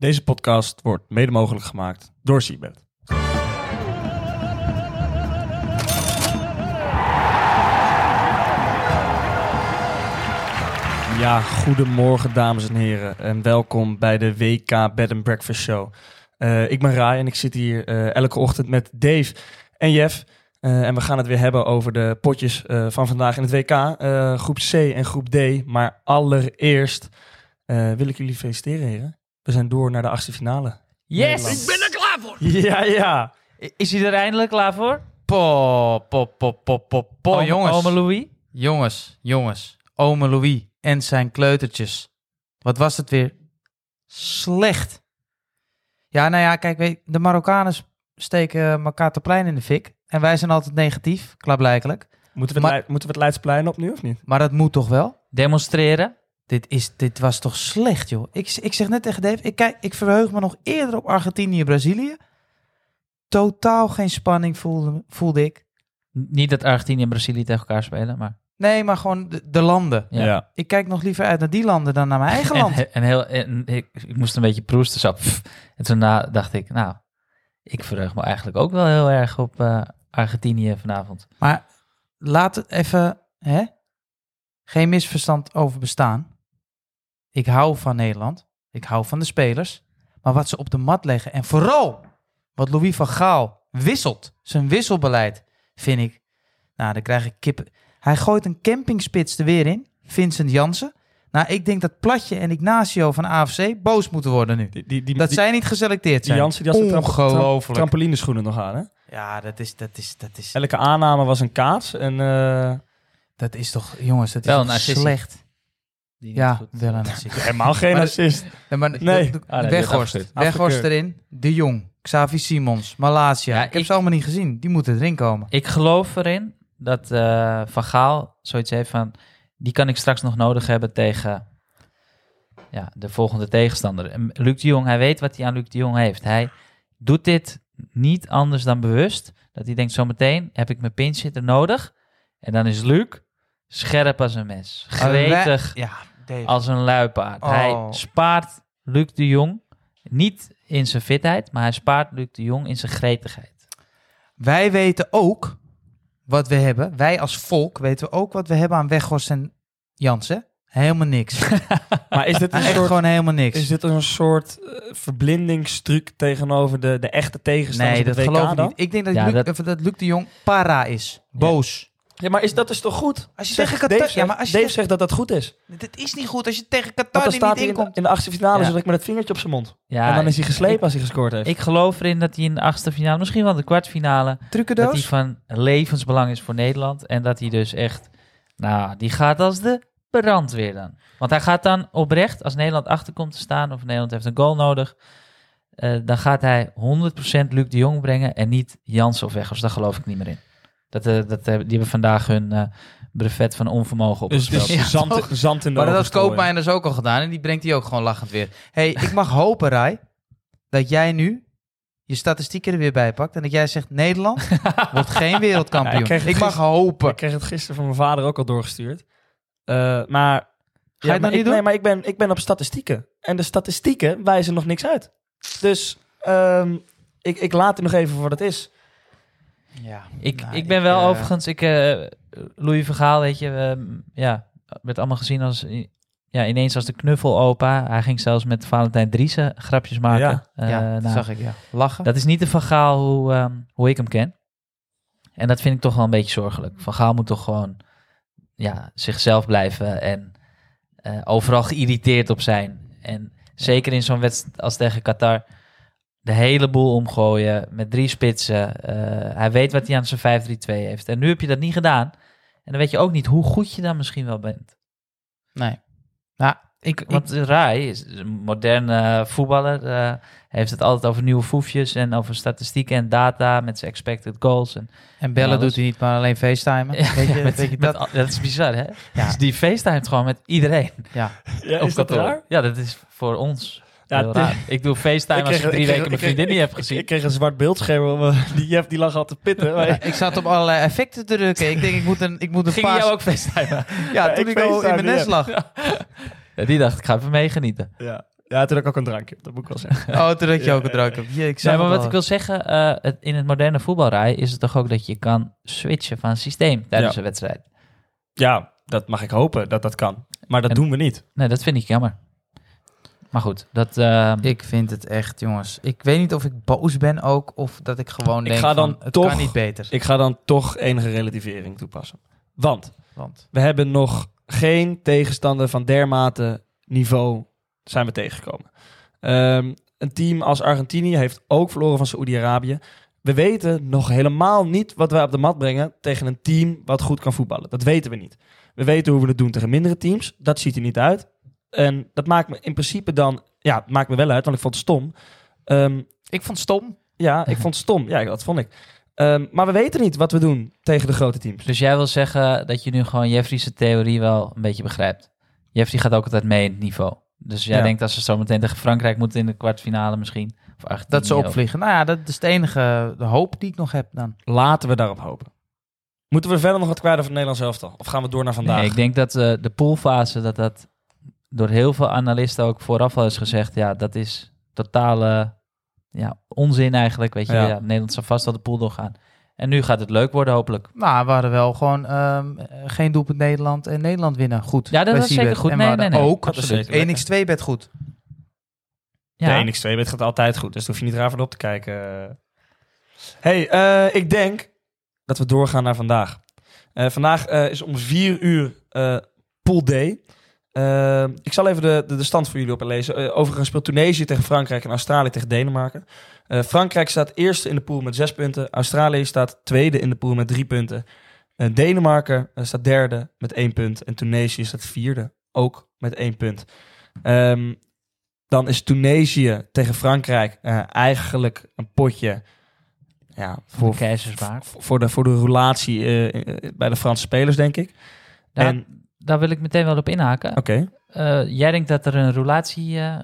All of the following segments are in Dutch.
Deze podcast wordt mede mogelijk gemaakt door Seabed. Ja, goedemorgen dames en heren en welkom bij de WK Bed and Breakfast Show. Uh, ik ben Rai en ik zit hier uh, elke ochtend met Dave en Jeff. Uh, en we gaan het weer hebben over de potjes van vandaag in het WK. groep C en groep D. Maar allereerst wil ik jullie feliciteren heren. We zijn door naar de achtste finale. Yes! Ik ben er klaar voor! Ja, ja. Is hij er eindelijk klaar voor? Po, po, po, po, po, po. Ome, jongens. Ome Louis? Jongens, jongens. Ome Louis en zijn kleutertjes. Wat was het weer? Slecht. Ja, nou ja, kijk, weet, de Marokkanen steken elkaar te plein in de fik. En wij zijn altijd negatief, klaarblijkelijk. Moeten we, Maar- moeten we het Leidsplein op nu of niet? Maar dat moet toch wel? Demonstreren? Dit, is, dit was toch slecht, joh. Ik, ik zeg net tegen Dave, ik, kijk, ik verheug me nog eerder op Argentinië-Brazilië. Totaal geen spanning voelde, voelde ik. Niet dat Argentinië en Brazilië tegen elkaar spelen, maar... Nee, maar gewoon de, de landen. Ja. Ik kijk nog liever uit naar die landen dan naar mijn eigen land. En, en heel, en ik, ik moest een beetje proesten, zo. pff. En toen na, dacht ik, nou, ik verheug me eigenlijk ook wel heel erg op eh, Argentinië vanavond. Maar laat het even, hè? Geen misverstand over bestaan. Ik hou van Nederland. Ik hou van de spelers. Maar wat ze op de mat leggen en vooral wat Louis van Gaal wisselt, zijn wisselbeleid, vind ik. Nou, dan krijg ik kippen. Hij gooit een campingspits er weer in, Vincent Jansen. Nou, ik denk dat Platje en Ignacio van AFC boos moeten worden nu. Die, die, die, Dat die, zij niet geselecteerd die zijn. Jansen die had tramp- Ongelooflijk. trampolineschoenen nog aan, hè? Ja, dat is, dat is, dat is, Elke aanname was een kaats. En eh, dat is toch, jongens, dat is Wel slecht. Die niet Ja, goed- wel een assist. helemaal geen Maar- assist. Nee, maar Nee. de- de- Ah, nee, Weghorst. erin. De Jong. Xavi Simons. Malasia. Ja, ik heb ze allemaal niet gezien. Die moeten erin komen. Ik geloof erin dat eh, Van Gaal zoiets heeft van... Die kan ik straks nog nodig hebben tegen ja, de volgende tegenstander. En Luc de Jong, hij weet wat hij aan Luc de Jong heeft. Hij doet dit niet anders dan bewust. Dat hij denkt, zometeen heb ik mijn pinch hitter nodig. En dan is Luc scherp als een mes. Gretig Ja, Als een luipaard. Oh. Hij spaart Luc de Jong niet in zijn fitheid, maar hij spaart Luc de Jong in zijn gretigheid. Wij weten ook wat we hebben. Wij als volk weten we ook wat we hebben aan Weghorst en Jansen. Helemaal niks. Maar is dit een soort, gewoon helemaal niks. is dit een soort eh, verblindingsstruc tegenover de, de echte tegenstanders nee, dat WK geloof ik niet. Ik denk dat, Ja, Luc, dat- dat Luc de Jong para is. Boos. Ja, maar is dat is toch goed? Als je Zegt tegen Qatar... Dave, ja, maar als je Dave zegt dat dat goed is. Dit is niet goed als je tegen Qatar dan staat niet hij in, inkomt. in de achtste finale, Ja. zit ik met het vingertje op zijn mond. Ja, en dan is hij geslepen ik- als hij gescoord heeft. Ik geloof erin dat hij in de achtste finale, misschien wel de kwartfinale, dat hij van levensbelang is voor Nederland. En dat hij dus echt, nou, die gaat als de brandweer dan. Want hij gaat dan oprecht, als Nederland achter komt te staan, of Nederland heeft een goal nodig, eh, dan gaat hij 100% Luc de Jong brengen en niet Jansen of Weghorst. Daar geloof ik niet meer in. Dat, eh, dat, eh, die hebben vandaag hun eh, brevet van onvermogen dus het opgespeeld. is Ja, zand, toch? zand in de Maar dat had dus ook al gedaan. En die brengt hij ook gewoon lachend weer. hey, ik mag hopen, Rai, dat jij nu je statistieken er weer bij pakt. En dat jij zegt, Nederland wordt geen Ja, wereldkampioen. ik kreeg ik het mag gisteren- hopen. Ik kreeg het gisteren van mijn vader ook al doorgestuurd. Eh, maar, je het maar nou niet ik, doen? Nee, maar ik ben, ik ben op statistieken. En de statistieken wijzen nog niks uit. Dus ehm, ik, ik laat het nog even voor wat het is. Ja, Ik, nou, ik ben wel eh, overigens, ik, eh Louis Vergaal, weet je, ja, werd allemaal gezien als, ja, ineens als de knuffelopa. Hij ging zelfs met Valentijn Driessen grapjes maken. Ja. Eh, ja, dat nou, zag ik, ja. Lachen. dat is niet de Van Gaal hoe, ehm, hoe ik hem ken. En dat vind ik toch wel een beetje zorgelijk. Van Gaal moet toch gewoon ja, zichzelf blijven en overal geïrriteerd op zijn. En zeker in zo'n wedstrijd als tegen Qatar, de hele boel omgooien met drie spitsen. Eh, hij weet wat hij aan zijn 5-3-2 heeft. En nu heb je dat niet gedaan. En dan weet je ook niet hoe goed je dan misschien wel bent. Nee. Nou, ik, ik, Want Rai is een moderne voetballer. eh, hij heeft het altijd over nieuwe foefjes en over statistieken en data met zijn expected goals. En, en bellen doet hij niet, maar alleen facetimen. weet je, met, weet je dat? al- dat is bizar, hè? Ja. Dus die facetimet gewoon met iedereen. Ja. Ja, is dat raar? Ja, dat is voor ons Ja, heel het- raar. Ik doe facetime als ik drie weken mijn vriendin niet heb gezien. Ik, kreeg een zwart beeldscherm. want Die Jeff die lag al te pitten. Maar- Ja, ik zat op allerlei effecten te drukken. Ik denk, ik moet een, ik moet een Ging paar... jou ook facetimen? Ja, Ja, toen ik ik al in mijn facetime, nest ja. lag. Ja, die dacht, ik ga even meegenieten. ja. Ja, toen had ik ook een drankje. Dat moet ik wel zeggen. Oh, toen had je Ja, ook een ja, drank op. Je, ik Nee, maar wat al. ik wil zeggen, eh, het, in het moderne voetbalrij is het toch ook dat je kan switchen van systeem tijdens Ja. een wedstrijd. Ja, dat mag ik hopen dat dat kan. Maar dat En- doen we niet. Nee, dat vind ik jammer. Maar goed, dat... eh, Ik vind het echt, jongens. Ik weet niet of ik boos ben ook, of dat ik gewoon Ik denk ga dan van, het toch- kan niet beter. Ik ga dan toch enige relativering toepassen. Want Want we hebben nog geen tegenstander van dermate niveau zijn we tegengekomen. Ehm, een team als Argentinië heeft ook verloren van Saoedi-Arabië. We weten nog helemaal niet wat wij op de mat brengen tegen een team wat goed kan voetballen. Dat weten we niet. We weten hoe we het doen tegen mindere teams. Dat ziet er niet uit. En dat maakt me in principe dan... Ja, het maakt me wel uit, want ik vond het stom. Ehm, ik vond het stom. ja, ik vond het stom. Ja, dat vond ik. Ehm, maar we weten niet wat we doen tegen de grote teams. Dus jij wil zeggen dat je nu gewoon Jeffrey's theorie wel een beetje begrijpt. Jeffrey gaat ook altijd mee in het niveau. Dus jij Ja. denkt als ze zo meteen tegen Frankrijk moeten in de kwartfinale misschien. Of Argentinië Dat ze ook. opvliegen. Nou ja, dat is de enige de hoop die ik nog heb dan. Laten we daarop hopen. Moeten we verder nog wat kwijt over het Nederlands elftal? Of gaan we door naar vandaag? Nee, ik denk dat eh, de poolfase, dat dat door heel veel analisten ook vooraf al is gezegd. Ja, dat is totale ja, onzin eigenlijk. Weet je, Ja. ja. Nederland zal vast wel de pool doorgaan. En nu gaat het leuk worden hopelijk. Nou, we hadden wel gewoon ehm, eh, geen doelpunt Nederland en Nederland winnen. Goed. Ja, dat was zeker goed. En we Nee, nee, nee. ook Dat is absoluut. zeker lekker. 1x2 bed goed. Ja, De 1x2 gaat altijd goed, dus daar hoef je niet raar van op te kijken. hey, eh, ik denk dat we doorgaan naar vandaag. Eh, vandaag eh, is om 4 uur eh pool D. Eh, ik zal even de, de, de stand voor jullie oplezen. Uh, overigens speelt Tunesië tegen Frankrijk en Australië tegen Denemarken. Eh, Frankrijk staat eerste in de pool met 6 punten. Australië staat tweede in de pool met 3 punten. Eh, Denemarken staat derde met 1 punt. En Tunesië staat vierde, ook met 1 punt. Ehm, dan is Tunesië tegen Frankrijk eigenlijk een potje ja, voor de voor, voor de, voor de relatie bij de Franse spelers, denk ik. Daar, En- daar wil ik meteen wel op inhaken. Oké, Eh, jij denkt dat er een roulatie eh,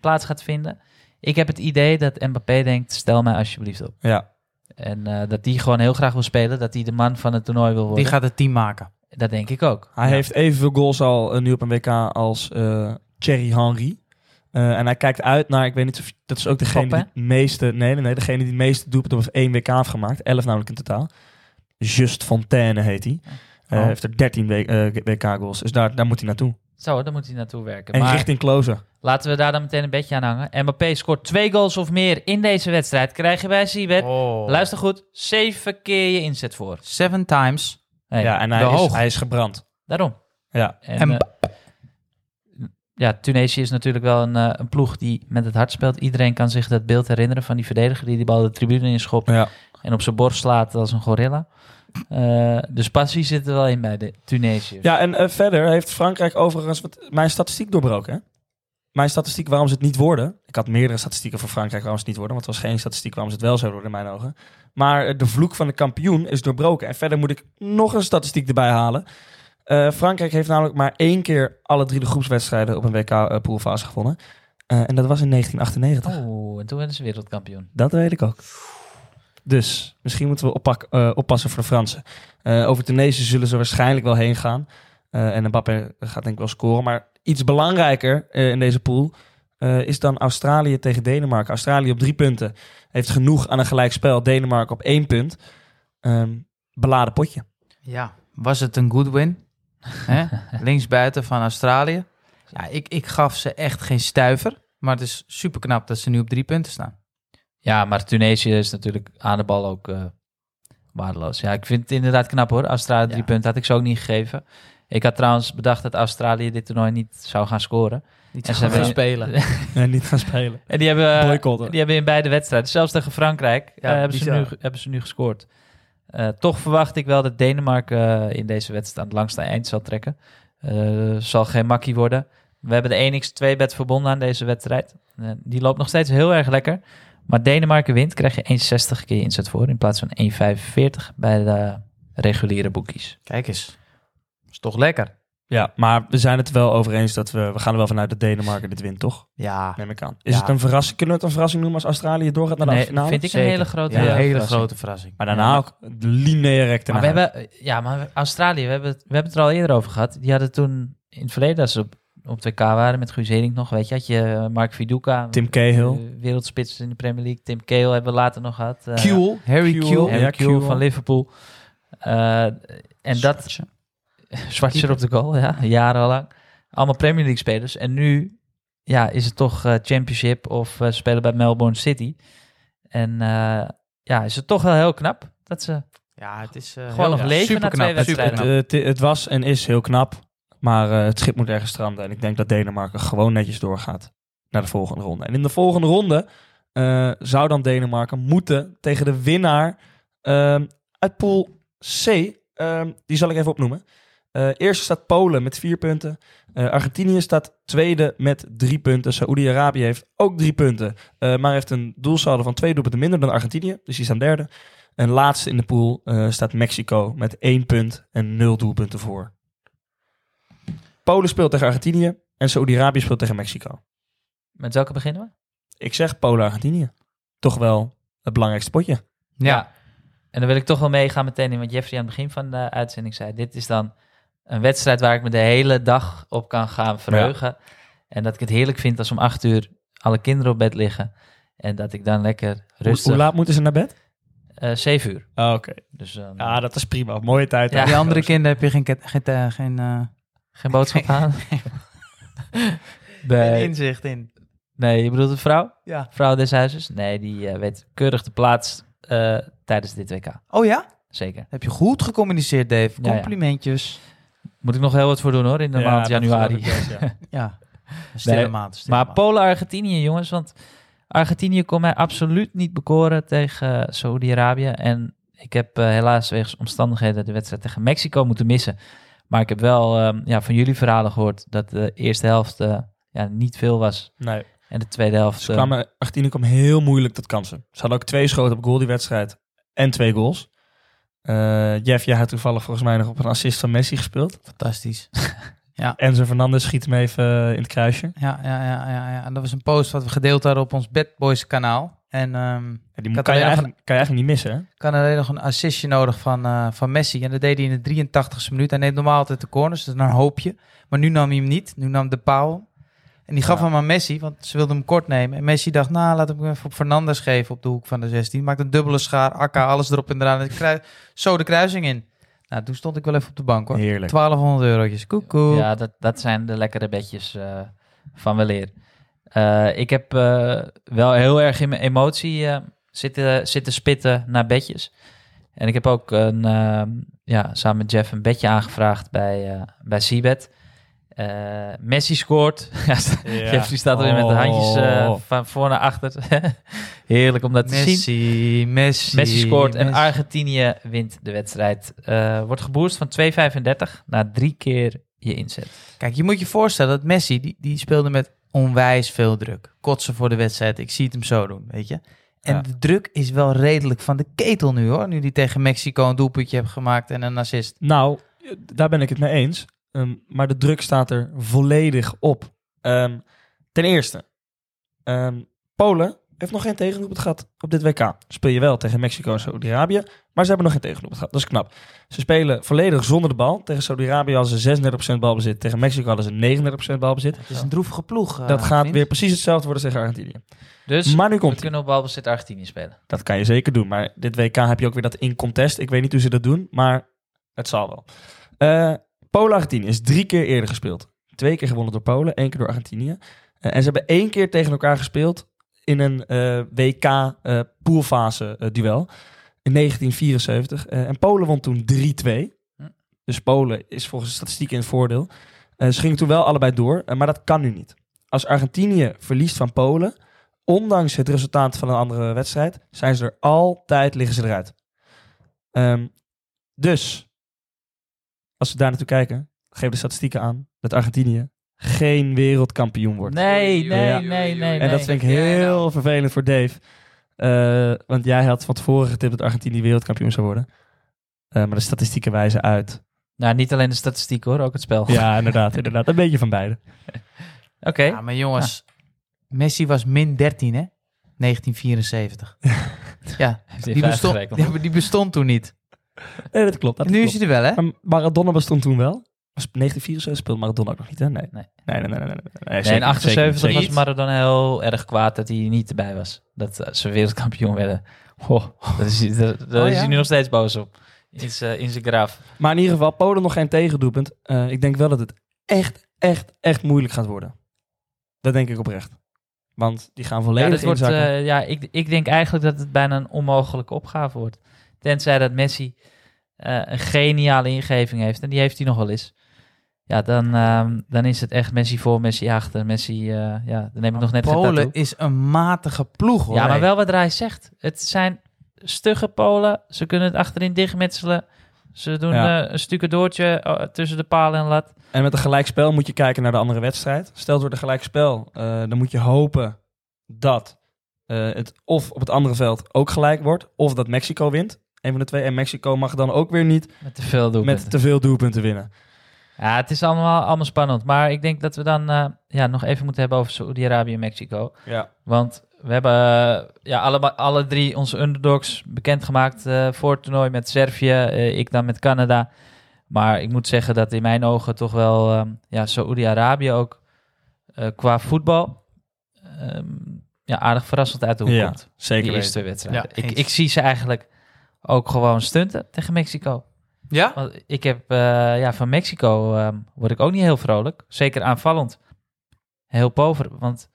plaats gaat vinden. Ik heb het idee dat Mbappé denkt, stel mij alsjeblieft op. ja. En eh, dat die gewoon heel graag wil spelen. Dat hij de man van het toernooi wil worden. Die gaat het team maken. Dat denk ik ook. Hij Ja. heeft evenveel goals al nu op een WK als eh Thierry Henry. Eh, en hij kijkt uit naar, ik weet niet of dat is ook degene Top, die het meeste, nee, nee, nee, degene die het meeste doelpunten op één WK heeft gemaakt. 11 namelijk in totaal. Just Fontaine heet hij. Eh, Oh. heeft er 13 W- eh, WK goals. Dus daar, daar moet hij naartoe. Zo, daar moet hij naartoe werken. En maar richting closer. laten we daar dan meteen een bedje aan hangen. Mbappé scoort twee goals of meer in deze wedstrijd. Krijg je bij Siebet. Oh. Luister goed, zeven keer je inzet voor. Seven times. Hey, ja, en hij is, hij is gebrand. Daarom. Ja. En, En- eh, ja, Tunesië is natuurlijk wel een, eh, een ploeg die met het hart speelt. Iedereen kan zich dat beeld herinneren van die verdediger die die bal de tribune inschopt ja. en op zijn borst slaat als een gorilla. Eh, dus passie zit er wel in bij de Tunesiërs. Ja, en eh, verder heeft Frankrijk overigens wat, mijn statistiek doorbroken. Hè? Mijn statistiek waarom ze het niet worden. Ik had meerdere statistieken voor Frankrijk waarom ze het niet worden. Want het was geen statistiek waarom ze het wel zouden worden in mijn ogen. Maar eh, de vloek van de kampioen is doorbroken. En verder moet ik nog een statistiek erbij halen. Frankrijk heeft namelijk maar één keer alle drie de groepswedstrijden op een WK-poolfase gewonnen. En dat was in 1998. Oh, en toen werden ze wereldkampioen. Dat weet ik ook. Dus misschien moeten we oppak, eh, oppassen voor de Fransen. Eh, over Tunesië zullen ze waarschijnlijk wel heen gaan. Eh, en Mbappé gaat denk ik wel scoren. Maar iets belangrijker eh, in deze pool eh, is dan Australië tegen Denemarken. Australië op drie punten heeft genoeg aan een gelijkspel. Denemarken op één punt. Ehm, beladen potje. Ja, was het een good win? Hè? Linksbuiten van Australië. Ja, ik, ik gaf ze echt geen stuiver. Maar het is super knap dat ze nu op drie punten staan. Ja, maar Tunesië is natuurlijk aan de bal ook eh, waardeloos. Ja, ik vind het inderdaad knap hoor. Australië drie Ja. punten had ik ze ook niet gegeven. Ik had trouwens bedacht dat Australië dit toernooi niet zou gaan scoren. Niet En ze gaan hebben- spelen. En niet gaan spelen. En die hebben, Boycotten. die hebben in beide wedstrijden, zelfs tegen Frankrijk, Ja, eh, hebben, ze nu, hebben ze nu gescoord. Eh, toch verwacht ik wel dat Denemarken in deze wedstrijd aan het langste eind zal trekken. Eh, zal geen makkie worden. We hebben de 1x2-bed verbonden aan deze wedstrijd. Die loopt nog steeds heel erg lekker. Maar Denemarken wint, krijg je 1,60 keer inzet voor in plaats van 1,45 bij de reguliere boekies. Kijk eens. Is toch lekker? Ja, maar we zijn het er wel over eens dat we... We gaan er wel vanuit dat Denemarken dit wint, toch? Ja, Neem ik aan. Is Ja. het een verrassing? Kunnen we het een verrassing noemen als Australië doorgaat naar de Nee, finale? vind ik Zeker. een hele grote ja, een hele verrassing. grote verrassing. Maar daarna ook lineair Maar we hebben, ja, maar Australië, we hebben, het, we hebben het er al eerder over gehad. Die hadden toen in het verleden, als ze op, op het WK waren met Guus Hiddink nog, weet je, had je eh, Mark Viduka. Tim Cahill. eh, wereldspits in de Premier League. Tim Cahill hebben we later nog gehad. eh, Kuhl, Harry Kuhl. Kuhl. Harry Ja, Kuhl Kuhl. van Liverpool. Eh, en dat, Zwartser op de goal, ja, jarenlang. Allemaal Premier League spelers. En nu ja, is het toch eh, Championship of eh, spelen bij Melbourne City. En eh, ja, is het toch wel heel knap dat ze... Ja, het is eh, Gewoon heel- nog ja, leven na twee wedstrijden. Het was en is heel knap, maar eh, het schip moet ergens stranden. En ik denk dat Denemarken gewoon netjes doorgaat naar de volgende ronde. En in de volgende ronde eh, zou dan Denemarken moeten tegen de winnaar ehm, uit pool C. Ehm, die zal ik even opnoemen. Eh eerste staat Polen met vier punten. Argentinië staat tweede met drie punten. Saoedi-Arabië heeft ook drie punten. maar heeft een doelsaldo van twee doelpunten minder dan Argentinië. Dus die staan derde. En laatste in de pool staat Mexico met één punt en nul doelpunten voor. Polen speelt tegen Argentinië en Saoedi-Arabië speelt tegen Mexico. Met welke beginnen we? Ik zeg Polen-Argentinië. Toch wel het belangrijkste potje. Ja, En dan wil ik toch wel meegaan meteen in wat Jeffrey aan het begin van de uitzending zei. Dit is dan een wedstrijd waar ik me de hele dag op kan gaan verheugen. En dat ik het heerlijk vind als om acht uur alle kinderen op bed liggen. En dat ik dan lekker rustig... hoe laat moeten ze naar bed? Eh, zeven uur. Oh, Oké. Dus eh, Ja, dat is prima. Mooie tijd. Ja. die andere kinderen heb je geen, geen, eh, geen, eh, geen boodschap aan. nee, inzicht in. nee, je bedoelt de vrouw? Ja. Vrouw des huizes? Nee, die eh, weet keurig de plaats eh, tijdens dit WK. Oh ja? Zeker. Heb je goed gecommuniceerd, Dave. Ja, ja. Complimentjes. Moet ik nog heel wat voor doen hoor, in de Ja, maand januari. best, ja. Ja. Een stille Nee, maand. een stille Maar. Polen-Argentinië, jongens. Want Argentinië kon mij absoluut niet bekoren tegen Saoedi-Arabië. En ik heb eh, helaas wegens omstandigheden de wedstrijd tegen Mexico moeten missen. Maar ik heb wel ehm, ja, van jullie verhalen gehoord dat de eerste helft eh, ja, niet veel was. Nee. En de tweede helft... Ze eh, kwamen, Argentinië kwam heel moeilijk tot kansen. Ze hadden ook twee schoten op goal die wedstrijd. En twee goals. Eh Jeff, jij had toevallig volgens mij nog op een assist van Messi gespeeld. Fantastisch. Enzo Fernandez schiet hem even in het kruisje. Ja, ja, ja, ja, ja. En dat was een post wat we gedeeld hadden op ons Bad Boys kanaal. En ehm Ja, die kan je, nog kan je eigenlijk niet missen, hè? ik had alleen nog een assistje nodig van, eh, van Messi. En dat deed hij in de 83ste minuut. Hij neemt normaal altijd de corners, dus een hoopje. Maar nu nam hij hem niet. Nu nam de paal. En die gaf Ja. hem aan Messi, want ze wilden hem kort nemen. En Messi dacht, nou, laat hem even op Fernandes geven op de hoek van de 16. Maakt een dubbele schaar, akka, alles erop en eraan. En zo de kruising in. Nou, toen stond ik wel even op de bank, hoor. Heerlijk. 1200 eurotjes. Koekoe. Ja, dat, dat zijn de lekkere bedjes eh, van weleer. Eh ik heb eh, wel heel erg in mijn emotie eh, zitten, zitten spitten naar bedjes. En ik heb ook een, eh, ja, samen met Jeff een bedje aangevraagd bij, bij Seabed. Messi scoort. Ja, Jeffrey staat erin met de handjes Oh. van voor naar achter. Heerlijk om dat te zien. Messi, Messi. Messi scoort en Messi. Argentinië wint de wedstrijd. Wordt geboost van 2,35 naar drie keer je inzet. Kijk, je moet je voorstellen dat Messi, die, die speelde met onwijs veel druk. Kotsen voor de wedstrijd. Ik zie het hem zo doen, weet je. En Ja. de druk is wel redelijk van de ketel nu, hoor. Nu die tegen Mexico een doelpuntje heeft gemaakt en een assist. Nou, daar ben ik het mee eens. Ehm, maar de druk staat er volledig op. Ehm, ten eerste, ehm, Polen heeft nog geen tegendoelpunt gehad op dit WK. Speel je wel tegen Mexico en Saudi-Arabië, maar ze hebben nog geen tegendoelpunt gehad. Dat is knap. Ze spelen volledig zonder de bal. Tegen Saudi-Arabië hadden ze 36% balbezit. Tegen Mexico hadden ze 39% balbezit. Het is een droevige ploeg. eh, dat gaat vriend. weer precies hetzelfde worden tegen Argentinië. Dus maar nu we komt ie. kunnen op balbezit Argentinië spelen. Dat kan je zeker doen. Maar dit WK heb je ook weer dat in contest. Ik weet niet hoe ze dat doen, maar het zal wel. Eh Polen-Argentinië is drie keer eerder gespeeld. Twee keer gewonnen door Polen, één keer door Argentinië. Eh, en ze hebben één keer tegen elkaar gespeeld in een eh, WK eh poolfase eh, duel in 1974. Eh, en Polen won toen 3-2. Hm. Dus Polen is volgens de statistieken in het voordeel. Eh, ze gingen toen wel allebei door, maar dat kan nu niet. Als Argentinië verliest van Polen, ondanks het resultaat van een andere wedstrijd, zijn ze er altijd, liggen ze eruit. Ehm, dus, als we daar naartoe kijken, geven de statistieken aan dat Argentinië geen wereldkampioen wordt. Nee, nee, Ja. nee, nee. en dat nee. vind ik heel vervelend voor Dave. Eh, want jij had van tevoren getipt dat Argentinië wereldkampioen zou worden. Eh, maar de statistieken wijzen uit. Nou, niet alleen de statistiek hoor, ook het spel. Ja, inderdaad, inderdaad. Een beetje van beide. Oké. Ja, maar jongens, Messi was min 13, hè? 1974. ja, die bestond, die bestond toen niet. Nee, dat klopt. Dat nu is klopt. hij er wel, hè? Maar Maradona bestond toen wel. Was het 1974 speelde Maradona ook nog niet, hè? Nee. Nee. Nee, nee, nee. nee, nee, nee, Nee, zeker in niet, 78 zeker was. Maradona heel erg kwaad dat hij niet erbij was. Dat eh, ze wereldkampioen werden. Oh, daar is, hij- ja? nu nog steeds boos op. In zijn graaf. Maar in ieder geval, Polen nog geen tegendoelpunt. Eh, ik denk wel dat het echt, echt, echt moeilijk gaat worden. Dat denk ik oprecht. Want die gaan Ja, volledig dat wordt, inzakken. eh, ja ik, ik denk eigenlijk dat het bijna een onmogelijke opgave wordt. Tenzij dat Messi een geniale ingeving heeft. En die heeft hij nog wel eens. Ja, dan, ehm, dan is het echt Messi voor, Messi achter. Messi, eh, ja, dan neem ik nog net Polen is een matige ploeg, hoor. Ja, maar wel wat Rai zegt. Het zijn stugge Polen. Ze kunnen het achterin dichtmetselen. Ze doen Ja. eh, een stukendoortje eh, tussen de palen en lat. En met een gelijkspel moet je kijken naar de andere wedstrijd. Stel wordt een gelijkspel. dan moet je hopen dat het of op het andere veld ook gelijk wordt. Of dat Mexico wint. Een van de twee. En Mexico mag dan ook weer niet Met te veel doelpunten. met te veel doelpunten winnen. Ja, het is allemaal, allemaal spannend. Maar ik denk dat we dan eh, ja, nog even moeten hebben over Saoedi-Arabië en Mexico. Ja. Want we hebben eh, ja, alle, alle drie onze underdogs bekendgemaakt eh, voor het toernooi met Servië. ik dan met Canada. Maar ik moet zeggen dat in mijn ogen toch wel ehm, ja, Saoedi-Arabië ook qua voetbal ehm, ja, aardig verrassend uit de hoek Ja, komt. zeker De eerste wedstrijd. Ja, ik, eens. ik zie ze eigenlijk ook gewoon stunten tegen Mexico. Ja? Want ik heb eh, ja, van Mexico ehm, word ik ook niet heel vrolijk. Zeker aanvallend. Heel pover. Want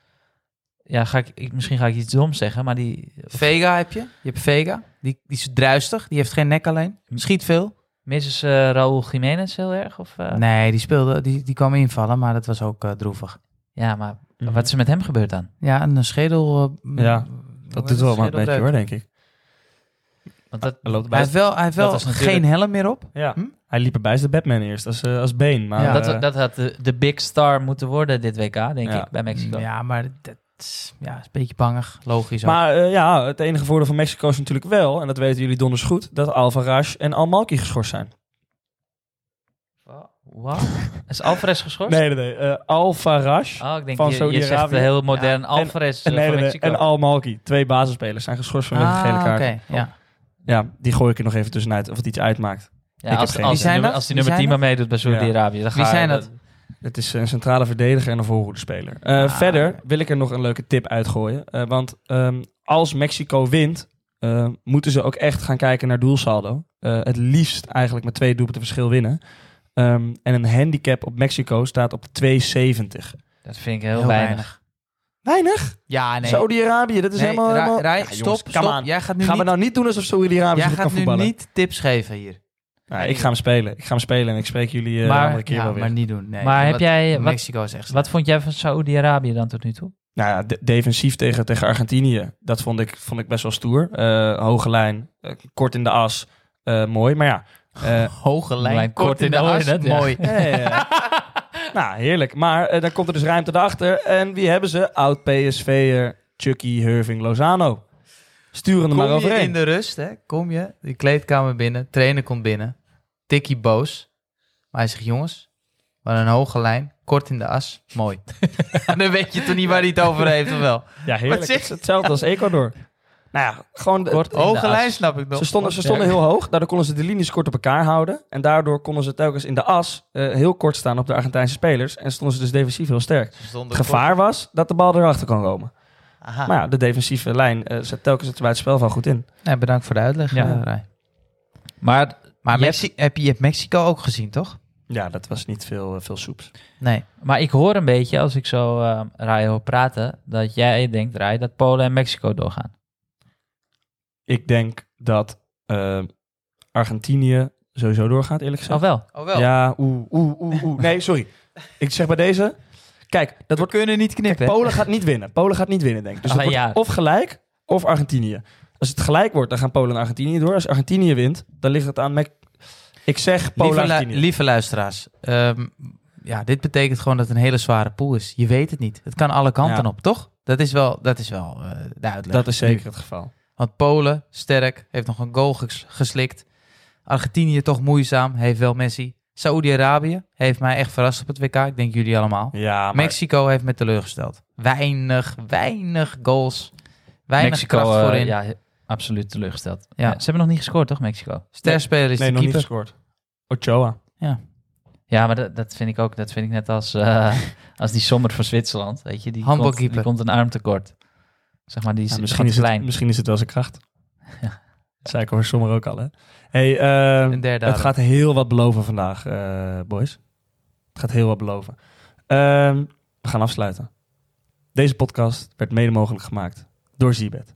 ja, ga ik, ik, misschien ga ik iets doms zeggen, maar die Vega heb je. Je hebt Vega. Die, die is druistig. Die heeft geen nek alleen. Schiet veel. missen ze Raúl Jiménez heel erg? Of, eh? Nee, die speelde, die, die kwam invallen, maar dat was ook eh, droevig. Ja, maar Mhm. wat is er met hem gebeurd dan? Ja, een schedel... eh, Ja, Dat doet wel maar een beetje hoor, denk ik. Want dat, Hij, loopt Hij heeft wel, hij heeft wel geen helm meer op. ja. Hm? hij liep erbij als de Batman eerst, als, eh, als been. Maar, Ja. dat, eh, dat had de, de big star moeten worden dit WK, denk Ja. ik, bij Mexico. Ja, maar dat is, ja, is een beetje bangig. Logisch ook. maar eh, ja, het enige voordeel van Mexico is natuurlijk wel, en dat weten jullie donders goed, dat Alvarez en Almalki geschorst zijn. Wow. Is Alvarez geschorst? Nee, nee, nee. eh, Alvarez Oh, ik denk, Van je, je zegt Saudi-Arabië. een heel modern Ja, Alvarez en, nee, van nee, nee, Mexico. en Almalki. Twee basisspelers zijn geschorst vanwege ah, gele kaart. oké. Ja. Ja, die gooi ik er nog even tussenuit of het iets uitmaakt. Ja, heb als, geen- als, zijn nummer, als die nummer 10 zijn maar meedoet bij Saudi-Arabië, dan ga Wie zijn dat? Het is een centrale verdediger en een voorhoedespeler. Eh Ah, verder wil ik er nog een leuke tip uitgooien. Eh, want ehm, als Mexico wint, eh, moeten ze ook echt gaan kijken naar doelsaldo. Eh, het liefst eigenlijk met twee doelpunten verschil winnen. Ehm, en een handicap op Mexico staat op 2,70. Dat vind ik heel, Heel weinig. weinig. Weinig? Ja, nee. Saudi-Arabië, dat is Nee, helemaal... Helemaal- Rij, Ja, stop, jongens, stop. come on. Jij gaat nu Gaan we niet, nou niet doen alsof Saudi-Arabië jij gaat nu voetballen? niet tips geven hier. Nou, ik ga hem spelen. Ik ga hem spelen en ik spreek jullie eh Maar- een andere keer Ja, wel weer. maar niet doen. Nee. Maar heb Wat- jij- wat- Mexico is echt Wat vond jij van Saudi-Arabië dan tot nu toe? Nou ja, de- defensief tegen, tegen Argentinië, dat vond ik, vond ik best wel stoer. Eh, hoge lijn, eh, kort in de as, eh, mooi. Maar ja, eh, Hoge lijn, Lijn kort in de as. Mooi. ja. nou, heerlijk. Maar eh, dan komt er dus ruimte erachter. En wie hebben ze? Oud-PSV'er Chucky Hurving Lozano. Sturen er maar Kom je overheen. in de rust, hè? Kom je, die kleedkamer binnen, trainer komt binnen. Tikkie boos. Maar hij zegt, jongens, maar een hoge lijn, kort in de as, mooi. dan weet je toch niet waar hij het over heeft, of wel? Ja, heerlijk. Het is hetzelfde als Ecuador. Nou ja, gewoon... de- Kort in de Hoge lijn snap ik nog. Ze stonden, ze stonden heel hoog, daardoor konden ze de linies kort op elkaar houden. En daardoor konden ze telkens in de as eh, heel kort staan op de Argentijnse spelers. En stonden ze dus defensief heel sterk. Het gevaar was dat de bal erachter kon komen. Aha. Maar ja, de defensieve lijn eh, zet telkens het buitenspel van goed in. Nee, bedankt voor de uitleg, Ja. eh, Rij. Maar Maar Je Mexi- heb je, hebt Mexico ook gezien, toch? Ja, dat was niet veel, veel soeps. Nee. Maar ik hoor een beetje, als ik zo uh, Rai hoor praten, dat jij denkt, Rai, dat Polen en Mexico doorgaan. Ik denk dat eh, Argentinië sowieso doorgaat, eerlijk gezegd. Oh wel? Oh wel. Ja, oeh, oeh, oeh, oeh. Nee, sorry. Ik zeg bij deze... Kijk, dat We wordt kunnen niet knippen. Polen gaat niet winnen. Polen gaat niet winnen, denk ik. Dus Ah, wordt of gelijk of Argentinië. Als het gelijk wordt, dan gaan Polen en Argentinië door. Als Argentinië wint, dan ligt het aan... Mex- ik zeg Polen, Lieve, Argentinië. lieve luisteraars, ehm, ja, dit betekent gewoon dat het een hele zware pool is. Je weet het niet. Het kan alle kanten Ja. op, toch? Dat is wel, dat is wel eh, de uitleg. dat is zeker het geval. Want Polen, sterk, heeft nog een goal ges- geslikt. Argentinië toch moeizaam, heeft wel Messi. Saoedi-Arabië heeft mij echt verrast op het WK. Ik denk jullie allemaal. Ja, maar Mexico heeft me teleurgesteld. Weinig, weinig goals. Weinig Mexico, kracht eh, voorin. ja, he- absoluut teleurgesteld. Ja. Ja. ze hebben nog niet gescoord, toch, Mexico? Sterspeler is nee, de nog niet gescoord. Ochoa. Ja, Ja, maar dat, dat vind ik ook. Dat vind ik net als, eh, als die Sommer van Zwitserland. Weet je, die komt, die komt een arm tekort. Zeg maar, die Ja, misschien, is het, misschien is het wel zijn kracht. Ja. Dat zei ik Sommer ook al, hè. Hey, ehm, het gaat heel wat beloven vandaag, eh, boys. Het gaat heel wat beloven. Ehm, we gaan afsluiten. Deze podcast werd mede mogelijk gemaakt door Zibet.